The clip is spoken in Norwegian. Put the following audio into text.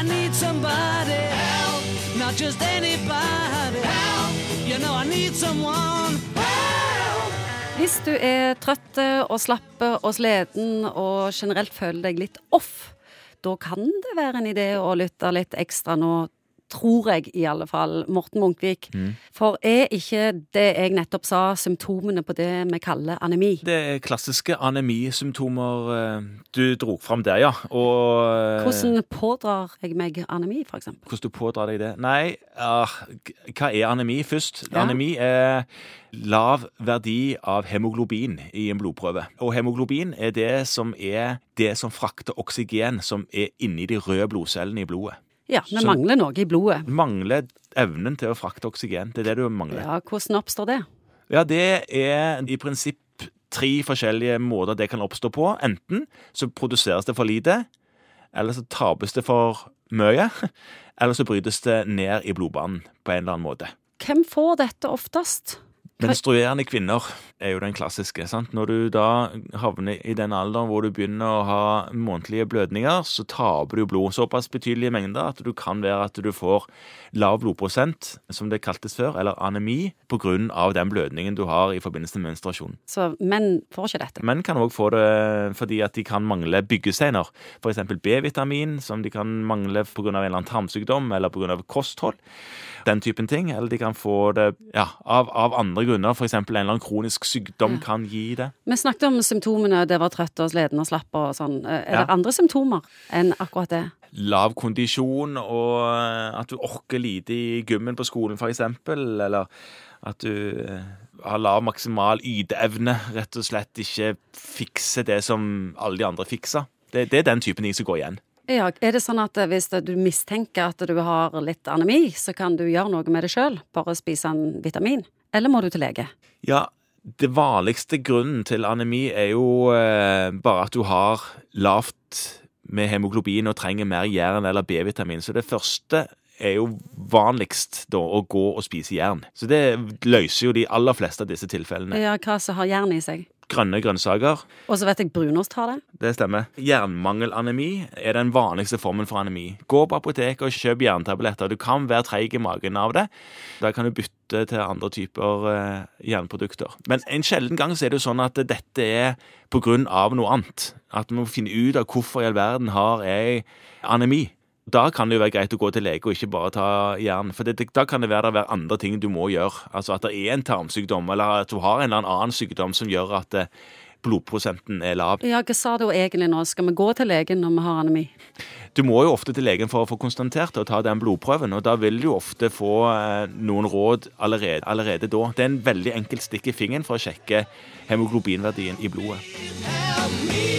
Need somebody help, not just anybody help. You know I need someone help. Hvis du er trøtt og slapp og sliten og generelt føler deg litt off, da kan det være en idé å lytte litt ekstra nå tror jeg i alle fall, Morten Munkvik. For er ikke det jeg nettopp sa, symptomene på det vi kaller anemi? Det er klassiske anemisymptomer eh, du dro fram der, ja. Og eh, Hvordan pådrar jeg meg anemi, eksempel? Hvordan du pådrar deg det? Nei, uh, hva er anemi først? Ja. Anemi er lav verdi av hemoglobin i en blodprøve. Og hemoglobin er det som er det som frakter oksygen som er inni de røde blodcellene i blodet. Ja, vi mangler noe i blodet. Mangler evnen til å frakte oksygen. Det er det du mangler. Ja, hvordan oppstår det? Ja, det er i prinsipp tre forskjellige måter det kan oppstå på. Enten så produseres det for lite, eller så tapes det for mye, eller så brytes det ned i blodbanen på en eller annen måte. Hvem får dette oftest? Menstruerende kvinner er jo den klassiske. sant? Når du da havner i den alderen hvor du begynner å ha månedlige blødninger, så taper du blod. Såpass betydelige mengder at du kan være at du får lav blodprosent, som det kaltes før, eller anemi, av den blødningen du har i forbindelse med menstruasjon. Så menn får ikke dette. Menn kan òg få det fordi at de kan mangle byggesteiner. F.eks. B-vitamin, som de kan mangle pga. en eller annen tarmsykdom eller pga. kosthold. Den typen ting. Eller de kan få det ja, av, av andre grunner. F.eks. en eller annen kronisk sykdom kan gi det. Vi snakket om symptomene, det var trøtt og sliten og slapp og sånn. Er Ja. det andre symptomer enn akkurat det? Lav kondisjon og eh, at du orker lite i gymmen på skolen, f.eks. Eller at du eh, har lav maksimal yteevne. Rett og slett ikke fikser det som alle de andre fikser. Det, det er den typen ting som går igjen. Ja, er det sånn at hvis du mistenker at du har litt anemi, så kan du gjøre noe med det sjøl? Bare spise en vitamin? Eller må du til lege? Ja, det vanligste grunnen til anemi er jo eh, bare at du har lavt med hemoglobin og trenger mer jern eller B-vitamin. Så det første er jo vanligst da å gå og spise jern. Så det løser jo de aller fleste av disse tilfellene. Ja, hva som har jern i seg? Grønne grønnsaker, Og så vet jeg brunost har det. det stemmer. Jernmangelanemi er den vanligste formen for anemi. Gå på apoteket og kjøp jerntabletter. Du kan være treig i magen av det. Da kan du bytte til andre typer eh, jernprodukter. Men en sjelden gang så er det jo sånn at dette er på grunn av noe annet. At vi må finne ut av hvorfor i all verden har jeg anemi. Da kan det jo være greit å gå til lege og ikke bare ta jern. For det, da kan det være, det være andre ting du må gjøre. Altså at det er en tarmsykdom, eller at du har en eller annen sykdom som gjør at eh, blodprosenten er lav. Ja, hva sa du egentlig nå? Skal vi gå til legen når vi har anemi? Du må jo ofte til legen for å få konstatert det og ta den blodprøven, og da vil du jo ofte få eh, noen råd allerede, allerede da. Det er en veldig enkelt stikk i fingeren for å sjekke hemoglobinverdien i blodet.